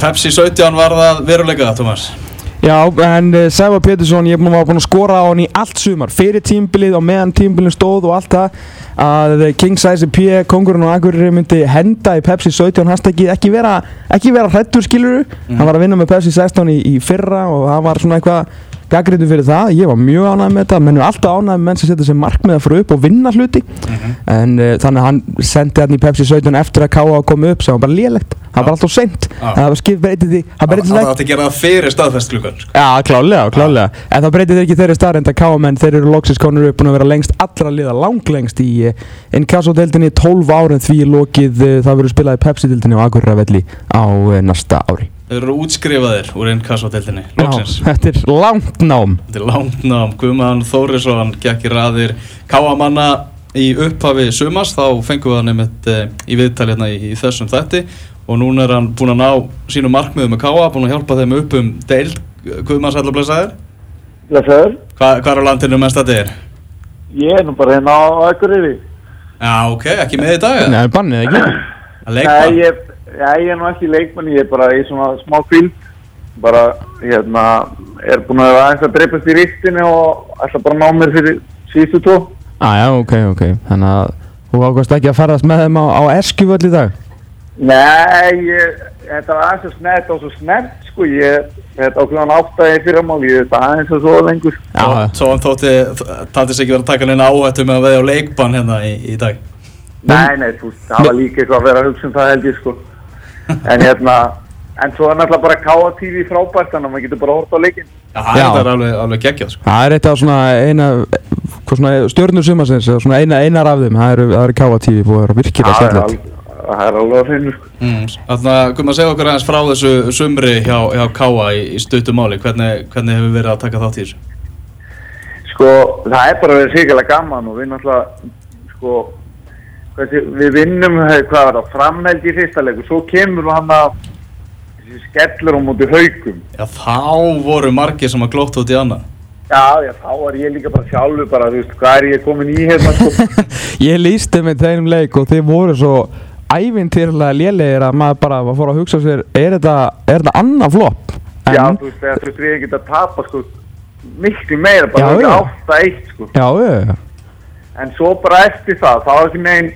Pepsi 17 var það veruleika, Thomas Já, en uh, Sævar Pétursson, ég er búinn að skora á hann í allt sumar. Fyrir tímbilið og meðan tímbilið stóð og allt það að King Size P, kongurinn og Akureyri myndi henda í Pepsi 17 hashtagið ekki ekki vera hrættur skiluru mm. hann var að vinna með Pepsi 16 í, í fyrra og það var svona eitthvað gaggrindu fyrir það, ég var mjög ánægð með þetta menn er alltaf ánægð með menn sem setja sér markmið að fara upp og vinna hluti mm -hmm. en uh, þannig að hann sendi hann í Pepsi 17 eftir að K.A. kom upp sem var bara lélegt það var alltaf seint það var skipt breytið því það átti að gera það fyrir staðfest klukkan sko. já klálega, klálega en það breytið ekki þeirri staðrind að K.A. menn þeir eru loksins konur upp og vera lengst allra liða langlengst í uh, inkasso-deildinni 12 árin því lokið uh, það verður spilað í Pepsi-deildinni á Akureyravelli á næsta ári Þeir eru útskrifaðir úr einn kassadeldinni, loksins. Já, þetta er langt nám. Þetta er langt nám. Guðmann Þórisson gekk í raðir káamanna í upphafi sumas, þá fengum við hann einmitt e, í viðtali hérna í, í þessum þetti og núna er hann búin að ná sínu markmiðu með káa, búin að hjálpa þeim upp um deild. Guðmann sætla blessaður? Blessaður. Hva, hvað er á landinu mest að þetta er? Ég er nú bara hérna á Akureyri. Já, ok, ekki með í dag? Nei, bannið ekki. Nei, ég Já, ég er nú ekki leikmann, ég er bara í svona smá kvild, bara, hérna, er búin að aðeins að dreipast í rýttinu og ætla bara að ná mér fyrir síðustu tó. Ah, já, ok, ok, þannig að þú ákvæmst ekki að farast með þeim á, á eskjuvöld í dag? Nei, ég, þetta var aðeins svo snett og svo snett, sko, ég, þetta ákveðan áttæði fyrirmáli, ég, þetta aðeins og svo lengur. Já, svo hann þótti, þáttist ekki verið að taka neina áhættu með að veðja á leikbann hérna í, í dag? Nei, nei, þú það var líka eitthvað að vera að hugsa um það held ég, sko en hérna en svo er náttúrulega bara K.A.T.V. frábært þannig að maður getur bara hort á leikin Já, það er alveg, alveg geggjað sko. Það er eitt af svona eina stjórnur sumasins, svona eina, einar af þeim það eru, er K.A.T.V. og það er virkilega sérlega Það er alveg að finna Þannig að komum að segja okkur aðeins frá þessu sumri hjá, hjá K.A. í, í stuttumáli hvernig, hvernig hefur verið að taka þátt í þessu? Sko, það er bara verið sikilega gaman og við náttúrulega sko við vinnum hvað var það, framheld í fyrsta leiku svo kemur hann að skellur á móti haugum Já þá voru margir sem að glótt út í annað. Já, já, þá var ég líka bara sjálfur bara, þú veist, hvað er ég komin í hérna sko? Ég lísti með þeim leik og þið voru svo ævintýrlega lélegir að maður bara var að fóra að hugsa sér er þetta, er þetta annað flopp? En... Já, þú veist, þú veist, erum ekki að tapa sko miklu meira, bara 8-1 sko. Já, já, já. En svo bara eftir það, þá er ekki meginn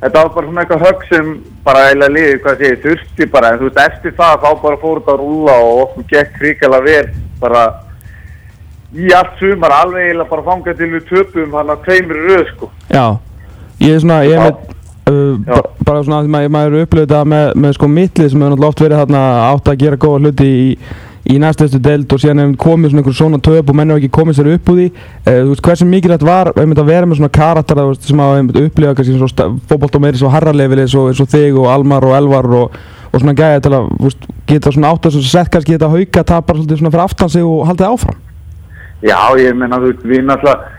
þetta var bara svona eitthvað högg sem bara eiginlega liði, hvað sé ég, þurfti bara en þú veist, eftir það þá bara fór þetta að rúla og okkur gekk hrikalega vel bara í allt sumar alveg eiginlega bara fangað til við töpum hann að tveimur röð sko. Já, ég er svona, ég er með uh, bara svona að maður upplöðið það með, með sko mittlið sem hefur náttúrulega oft verið þarna átt að gera góða hluti í í næstustu deild og síðan hefum komið svona einhver svona töp og menn hefur ekki komið sér upp úr því. Uh, þú veist hversu mikilvægt var að vera með svona karakter veist, sem að upplifa kannski svona fókbólt og meiri svo harralefili eins og þig og Almar og Elvar og, og svona gæði til að veist, geta svona átt að sett kannski geta hauka tapar svolítið svona fyrir aftan sig og haldið áfram. Já ég menna þú veist við náttúrulega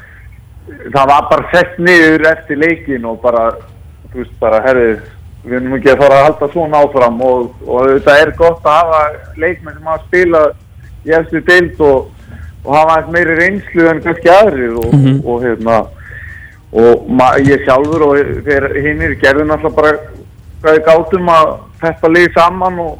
það var bara sett niður eftir leikin og bara þú veist bara herrið við erum ekki að fara að halda svona áfram og, og þetta er gott að hafa leikmenn sem hafa spilað í eftir deild og, og hafa eins meiri reynslu en kannski aðrir og, mm -hmm. og hérna og ég sjálfur og hinn er gerðin alltaf bara gátum að þetta liði saman og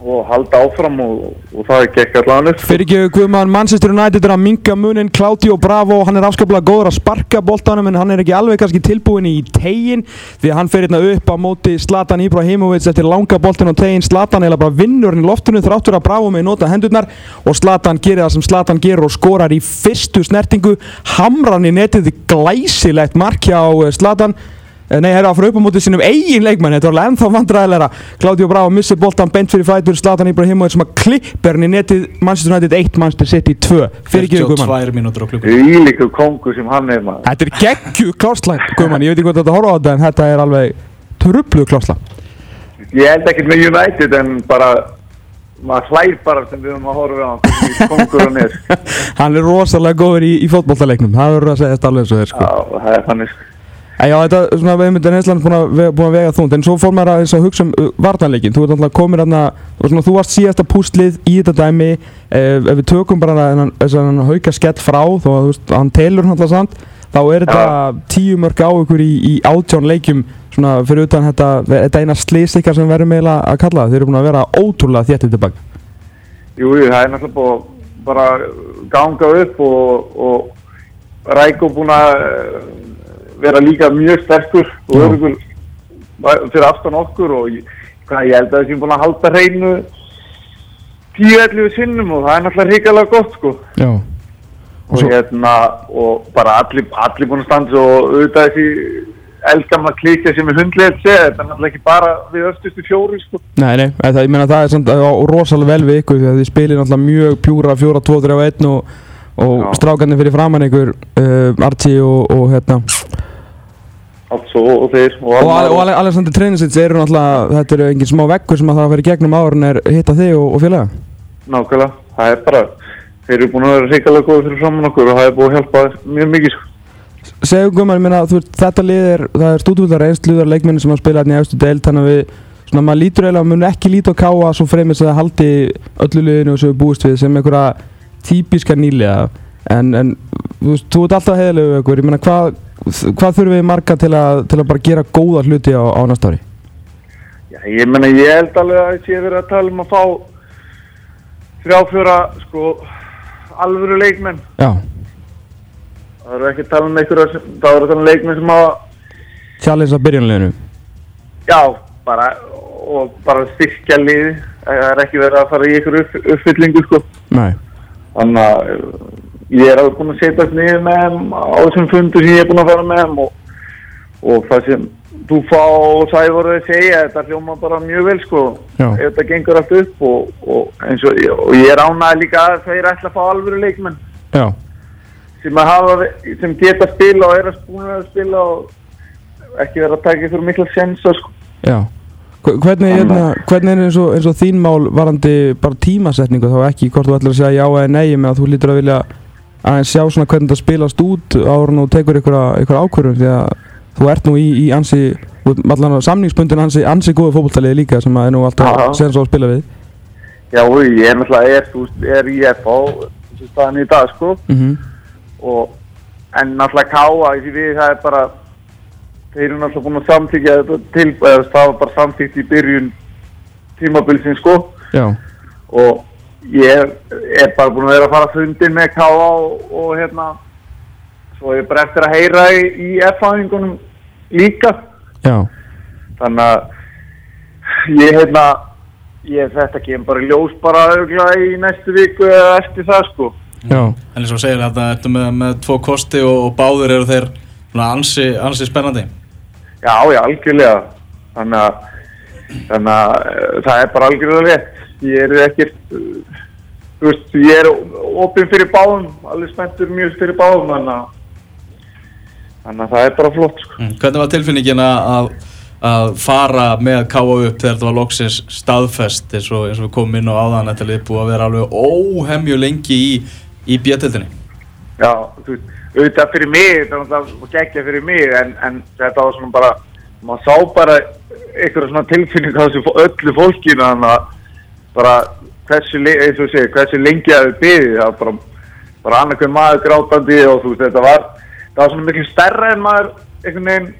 og halda áfram og, og það er gekk allavega nýtt. Fyrir ekki Guðmann, Manchester United er að minga munin, Claudio Bravo, hann er afskaplega góður að sparka boltanum en hann er ekki alveg kannski tilbúin í tegin því að hann fer hérna upp á móti Zlatan Ibrahimovic eftir langa boltin og tegin Zlatan eða bara vinnur hann í loftinu þráttur að Bravo með nota hendurnar og Zlatan gerir það sem Zlatan gerur og skorar í fyrstu snertingu, hamran í netið glæsilegt mark hjá Zlatan. Eh, nei, það er að fara upp á mótið sínum eigin leikmann, þetta var alveg ennþá vandræðilega. Claudio Bravo missir boltan, bent fyrir fætur, Zlatan Ibrahimovic sem að klippir hann í netið Manchester United 1, Manchester City 2. Fyrir ekki við Guðmann. 42 mínútur á klukku. Ílíku kongu sem hann er maður. Þetta er geggju kláslæg, Guðmann, ég veit ekki hvort þetta horfa á þetta en þetta er alveg trublu kláslæg. Ég held ekki með United en bara maður hlæð bara sem við höfum að horfa á hann hann er. hann er rosalega góður í, í fótballtaleiknum, það verður að segja þetta alveg eins og þér sko. Sko. Já, þetta er svona veðmyndan einslan búin að, búin að vega þúnd, en svo fór maður að hugsa um uh, vartanleikin. Þú ert alltaf komin aðna, þú varst síðasta pústlið í þetta dæmi, ef, ef við tökum bara þennan hauka skett frá, þó að þú veist, hann telur hann alltaf samt, þá er þetta tíu mörg á ykkur í, í átján leikjum svona fyrir utan þetta, þetta eina slís ykkar sem verðum eiginlega að kalla það. Þeir eru búin að vera ótrúlega þéttið tilbaka. Jú, jú, það er náttúrulega að bara ganga upp og, og Ræko búin að eh, vera líka mjög sterkur og örugur fyrir aftan okkur og hvað, ég held að það sé búin að halda hreinu 10-11 sinnum og það er náttúrulega hrikalega gott sko. Já. og, svo- hérna, og bara allir, allir búin að standa og auðvitað þessi eldgamla klíkja sem er hundlega segja, þetta er náttúrulega ekki bara við östustu fjóri sko. Nei, nei, það, ég meina það er samt rosalega vel við ykkur því að þið spilir náttúrulega mjög pjúra 4, 2, 3 og 1 og, og strákarnir fyrir framann ykkur uh, Archie og, og hérna allt svo og þeir og, og, og Ale- Alexander Treinisits eru náttúrulega þetta eru engin smá veggur sem að það að vera gegnum árin er hitta þig og, og félaga? Nákvæmlega, það er bara þeir eru búin að vera hrikalega góði fyrir framann okkur og það er búið að hjálpa mjög mikið sko. Segjum Guðmar, ég meina þú veist þetta lið er það er stúdvöldar einsluðar leikmenni sem að spila hérna í austu deild þannig að við svona maður lítur eiginlega mun ekki líta á káa svo fremið sem það haldi öllu liðinu sem við búist við sem einhverja típiska nýlega en, en þú veist, þú ert alltaf heiðilegu ykkur, ég meina hvað hvað þurfum við marga til að, til að bara gera góða hluti á, á næsta ári? Já, ég menna ég held alveg að ég verið að tala um að fá þrjá fjóra sko alvöru leikmenn. Já, það eru ekki að tala um einhverja það eru að tala um leikmenn sem hafa challenge að byrjunleginu já, bara og bara styrkja liði það er ekki verið að fara í einhverju upp, uppfyllingu sko. Nei, þannig að ég er alveg búinn að setjast niður með þeim á þessum fundu sem ég er búinn að fara með þeim og, og það sem þú fá sævoruð að segja þetta hljóma bara mjög vel sko. Já. þetta gengur allt upp og, og, og, og ég er ánægð líka að þeir ætla að fá alvöru leikmenn. Já, sem, hafa, sem geta að spila og er að spúna að spila og ekki vera að taka ykkur mikla sensa sko. Já. Hvernig, hérna, hvernig er eins og, eins og þín mál varandi bara tímasetningu þá ekki? Hvort þú ætlar að segja já eða nei með að þú lítur að vilja aðeins sjá svona hvernig það spilast út en þú tekur ykkur, ákvörðum því að þú ert nú í, í ansi samningsbundin ansi, ansi góðu fótballtaliði líka sem að er nú alltaf sen svo að spila við. Já og ég er náttúrulega er, í FH þessu staðan í dag sko. Mm og en náttúrulega káa því við það er bara þeir eru náttúrulega búin að þetta til eða það var bara samþykt í byrjun tímabilsin sko. Já, og ég er, bara búin að vera að fara fundin með káa og, og hérna svo ég er bara eftir að heyra í, í F-fæðingunum líka já, þannig að ég hérna ég þetta kemur bara í ljós bara örugglega í næstu viku eða eftir það sko já, En eins og segir þetta, ertu með, með tvo kosti og, og báður eru þeir svona ansi, ansi spennandi. Já, já, algjörlega. Þannig að, þannig að eh, það er bara algjörlega rétt. Ég er ekkert, uh, þú veist, ég er opinn fyrir báðum, alveg spenntur mjög fyrir báðum, þannig að, að það er bara flott, sko. Mm. Hvernig var tilfinningin að- að, að fara með káa upp þegar þetta var loksins staðfest eins og, eins og við komum inn á áðan þetta er búið að vera alveg óhemju lengi í, í bjötildinni? Já, þú veist, auðvitað fyrir mig, þetta var geggja fyrir mig, en, en þetta var svona bara, maður sá bara einhverja svona tilfinning á þessu öllu fólkinu, þannig að bara hversu, le- eins og segir, hversu lengi að við byggði, það var bara, bara annarkveð maður grátandi og þú veist, þetta var, það var svona miklu stærra en maður einhvern veginn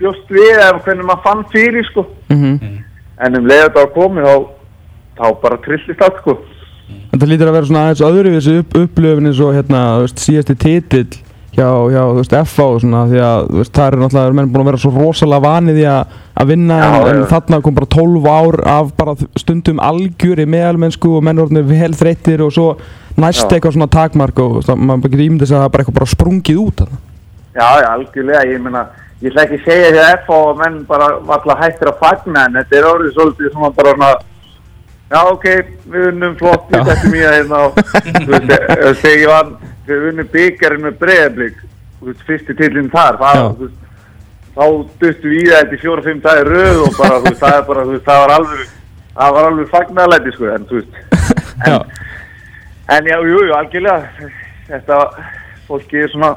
bjóst við eða hvernig maður fann fyrir, sko. mhm En um leið að þetta var komið, þá, þá bara trillist allt, sko. Þetta lítur að vera svona aðeins öðru við þessu upp, upplöfin eins og hérna, síðasti titill hjá, hjá, þú veist, FA og svona því að, þú veist, það eru náttúrulega menn búin að vera svo rosalega vanið í að, að vinna Já, en, en þarna kom bara 12 ár af bara stundum algjöri meðalmennsku og menn orðinir vel þreyttir og svo næst Já. eitthvað svona takmark og að maður getur ímyndið að það er bara eitthvað bara sprungið út þarna. Já, já, algjörlega, ég meina, ég ætla ekki að segja því að FH og menn bara valla hættir að fagna en þetta er orðið svolítið svona bara svona, já ok, við unnum flott, við Það þegar við unnum byggjarinn með veist, fyrsti tillinn þar, það, veist, þá duttum við í það þetta í fjóra-fimm dagi röð og bara, veist, það bara, veist, það var alveg, það var alveg fagnarlæti, sko, en Já, En já, jú, jú, algjörlega, þetta, fólki er svona,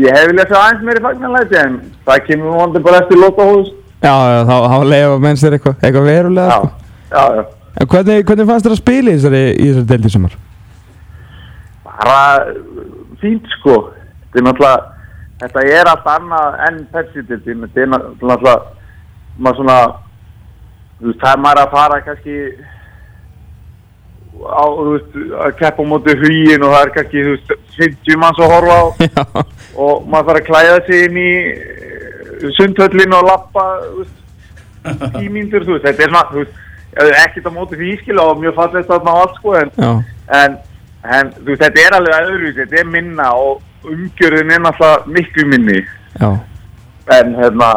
ég hef viljað sjá aðeins meiri fagnarlæti en það kemur vonandi bara eftir lokahús. já, já þá, þá leiða menn sér eitthvað, eitthvað verulega Já, sko. já, já, En hvernig, hvernig fannst þér að spila í þessari, í þessari deildi sumar? Bara uh, fínt sko. Þetta er náttúrulega, þetta er allt annað enn Pepsi-dildin, þetta er náttúrulega, maður svona, þú veist, það er maður að fara kannski á, þú veist, að keppa á móti hugin og það er kannski, þú veist, 50 manns að horfa á. Og maður þarf að klæða sig inn í eh, sundhöllin og lappa, þú veist, tímíndur, þú veist, þetta er svona, þú veist, ekkert á móti því skil og mjög fallegt að maður allt sko, en, en, en, þú þetta er alveg öðruvísi, þetta er minna og umgjörðin er náttúrulega miklu minni, já, en, hérna,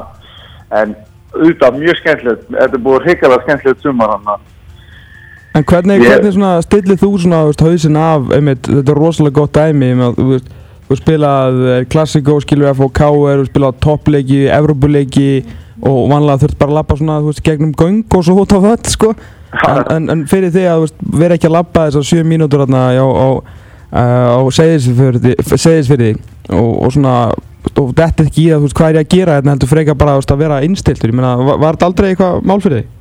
en, auðvitað mjög skemmtilegt, þetta er búið hrikalega skemmtilegt sumar En hvernig, Ég- hvernig svona stillir þú svona, hausin af, einmitt, þetta er rosalega gott dæmi, meina, þú veist, þú spilað eh, Classico, skilur FOK, þú spilað toppleiki, Evrópuleiki og vanlega þurft bara að lappa svona, þú veist, gegnum göng og svo út á völl, sko. En, en, en fyrir því að, vera ekki að lappa þessar sjö mínútur þarna á, á, á segðisfyrði og, og svona, og þetta ekki í það, þú veist, hvað er ég að gera hérna, heldur frekar bara, veist, að vera innstiltur, ég meina, var, var þetta aldrei eitthvað mál fyrir þig?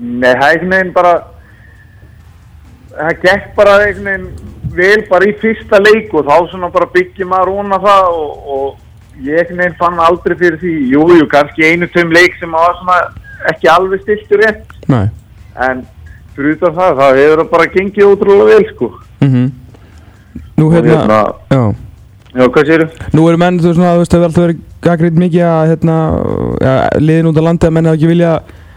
Nei, það er einhvern veginn bara það gekk bara einhvern veginn vel bara í fyrsta leik og þá svona bara byggjum maður óna það og, og ég einhvern veginn fann aldrei fyrir því jú, jú, kannski einu tveim leik sem var svona ekki alveg stiltur rétt Nei. En fyrir utan það, það hefur það bara gengið ótrúlega vel sko. Mm Nú og hérna, hérna, já. Já, hvað séru? Nú eru menn, þú svona, þú veist, það hefur alltaf verið gaggrind mikið að, hérna, ja, liðin út á landi að menn hafa ekki vilja,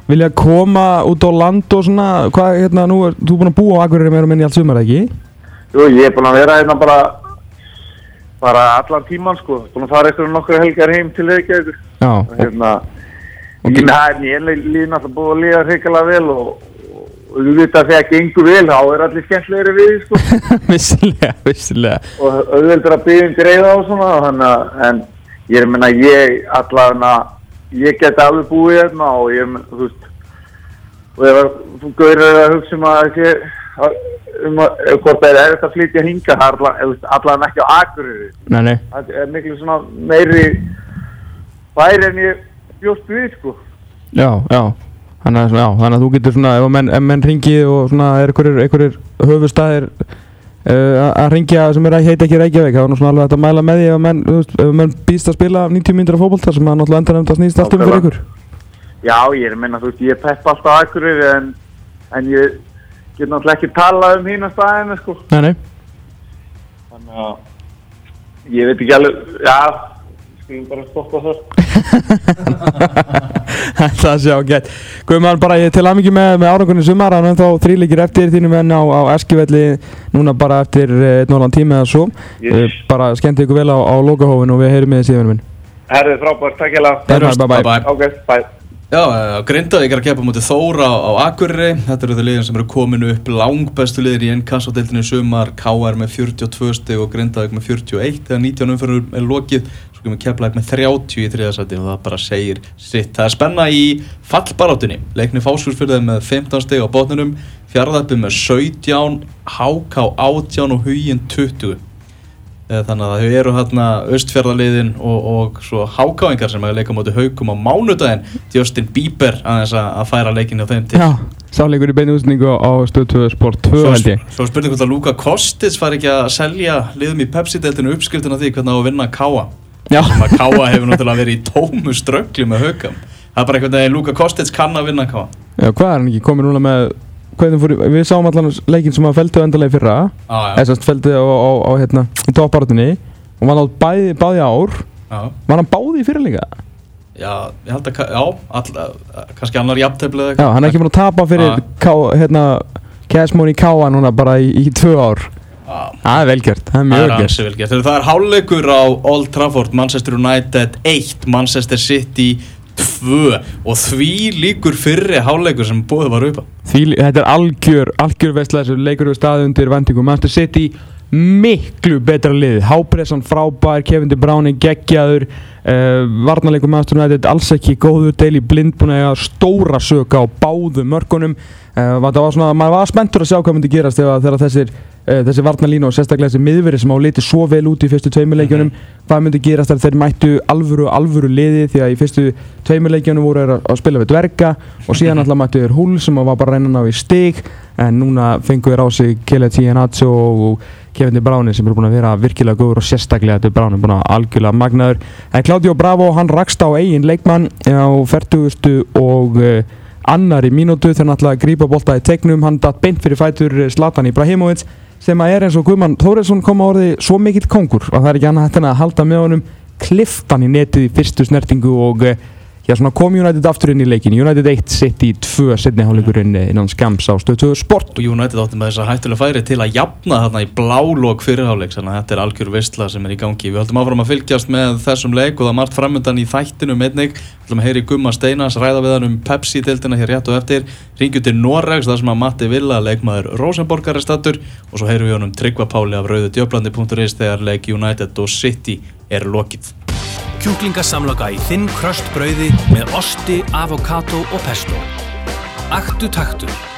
vilja koma út á land og svona, hvað, hérna, nú er, þú er búin að búa á Akureyri meira og minni allt sumar, ekki? Jú, ég er búin að vera hérna bara bara allan tíman sko. Búin að fara eitthvað nokkur helgar heim til Reykjavíkur. Já, og hérna Ok. ég með ég líði náttúrulega búið að líða hrikalega vel og, og, þú veit að þegar gengur vel þá er allir skemmtlegri við sko vissilega, vissilega. og auðveldur að byggja um greiða og svona þannig en ég er menna ég allavega ég get alveg búið hérna og ég með- þú veist og ef þú gaurir að hugsa um að sé um að hvort það er erfitt að flytja hinga það allavega ekki á nei, það er miklu svona meiri bæri en ég bjóst við sko já, já. Þannig að, já, þannig að þú getur svona, ef menn, menn ringi og svona er einhverjir, höfustæðir uh, að ringja sem er að heita ekki Reykjavík, þá er nú svona alveg að mæla með því ef menn, menn býst að spila 90 mínútur af fótbolta sem að náttúrulega endan um þetta snýst allt um fyrir ykkur. Já, ég er að menna, þú veist, ég pepp alltaf Akureyri en, en ég get náttúrulega ekki talað um hína staðina, sko. Nei, nei. Þannig að ég veit ekki alveg, já, skulum bara stoppa þar. Það sé ágætt. Guðmann, bara ég til aðmyggjum með, með árangunni sumar, hann er þá þrýleikir eftir þínu menn á, á Eskivelli núna bara eftir eh, einn og halvan tíma eða svo. Yes. Eh, Bara skemmt ykkur vel á, á lokahófin og við heyrum með þið síðan minn. Herðið frábært, takk ég lag. Bye, bye, bye. Bye. Ok, bye. Já, uh, Grindavík er að keppa mútið Þóra á, Akureyri Þetta eru þau liðin sem eru komin upp langbæstu liðir í NKS-deildinu í sumar KR með 42 stig og Grindavík með 41 þegar 19 umfyrir er lokið kemur Keflæk með 30 í þriðasæti og það bara segir sitt. Það er spenna í fallbaráttunni. Leikni Fáskursfyrðið með 15 stig á botninum Fjarðarpið með 17 HK 18 og Huginn 20 Eh, Þannig að þau eru hérna austfjörðarliðin og, og svo hákáingar sem að leika á móti haugum á mánudaginn. Justin Bieber að að færa leikinni á þeim til. Já, sáleikur í beinu útsendingu á stöð 2 Sport 2 Svo, held ég. svo spurning hvort að Luka Kostis fari ekki að selja liðum í Pepsi-deltinu uppskriftin af því hvernig á að vinna Káa Já, sem að Káa hefur náttúrulega verið í tómu ströggli með haugum Það er bara einhvern veginn Luka Kostis kann að vinna Káa Já hvað er hann ekki komið núna með, fór, við sáum allan leikinn sem að feldu endalegi fyrra, sérst feldu á, á, á hérna, í toppbaratunni og var nátt bæði, báði ár, var hann báði í fyrra líka? já, ég held að Já, all, kannski annar jafntefli Já, hann er ekki búin að tapa fyrir hérna, Cashmone í Káa núna bara í, í tvö ár. Það er velgjört, það er mjög velgjört. ansi vel gert. Það er hálfleikur á Old Trafford, Manchester United 1, Manchester City 2 og því líkur fyrri hálfleikur sem búið var upp á. Þetta er algjör, algjör vestlega þessu leikur við staði undir vendingum Manchester City miklu betra lið. Hápressan frábær, Kevin De Bruyne geggjaður uh, Varnarleikur Manchester United alls ekki góður Daily Blind búin að stóra söka á báðu mörkunum. Uh, það var svona, maður var spenntur að sjá hvað myndi gerast þegar, þessir uh, þessi varnarlínu og sérstaklega þessi miðveri sem á liti svo vel út í fyrstu tveimuleikjunum hvað myndi gerast þegar þeir mættu alvöru alvöru liði því að í fyrstu tveimuleikjunum voru að, að spila við dverga og síðan alltaf mættu þeir húl sem var bara að reyna að ná í stig en núna fengur við á sig Kelechi Iheanacho og Kevin De Bruyne sem eru búin að vera virkilega góður og sérstaklega De Bruyne búin að algjörlega magnaður en Claudio Bravo hann rakst á eigin leikmann á 40. og uh, annari mínútu þegar hann ætlaði að grípa bolta í tegnum hann datt beint fyrir fætur Zlatan Ibrahimovic sem að er eins og Guðmann Þóresson kom á orði svo mikill kongur og það er ekki annað hægt en að halda með honum kliftan í netið í fyrstu snertingu og uh, Já, svona kom United aftur inn í leikin. United 1 sitt í 2 setni hálfleikurinn innan skams á stöðtöðu sport. Og United átti með þess að hættulega færi til að jafna þarna í blálók fyrirháleik, þannig að þetta er algjör vistla sem er í gangi. Við höldum áfram að fylgjast með þessum leik og það er margt framöndan í þættinum einnig. Við höldum að heyri Gumma Steinas, ræða við hann um Pepsi-dildina hér rétt og eftir. Ringjum til Norregs, þar sem að Matti Villa, leikmaður Rosenborgar er stattur og svo heyrum við hann um Tryggva Páli af Kjúklingasamloka í þinn kröst brauði með osti, avokado og pesto. Aktu taktur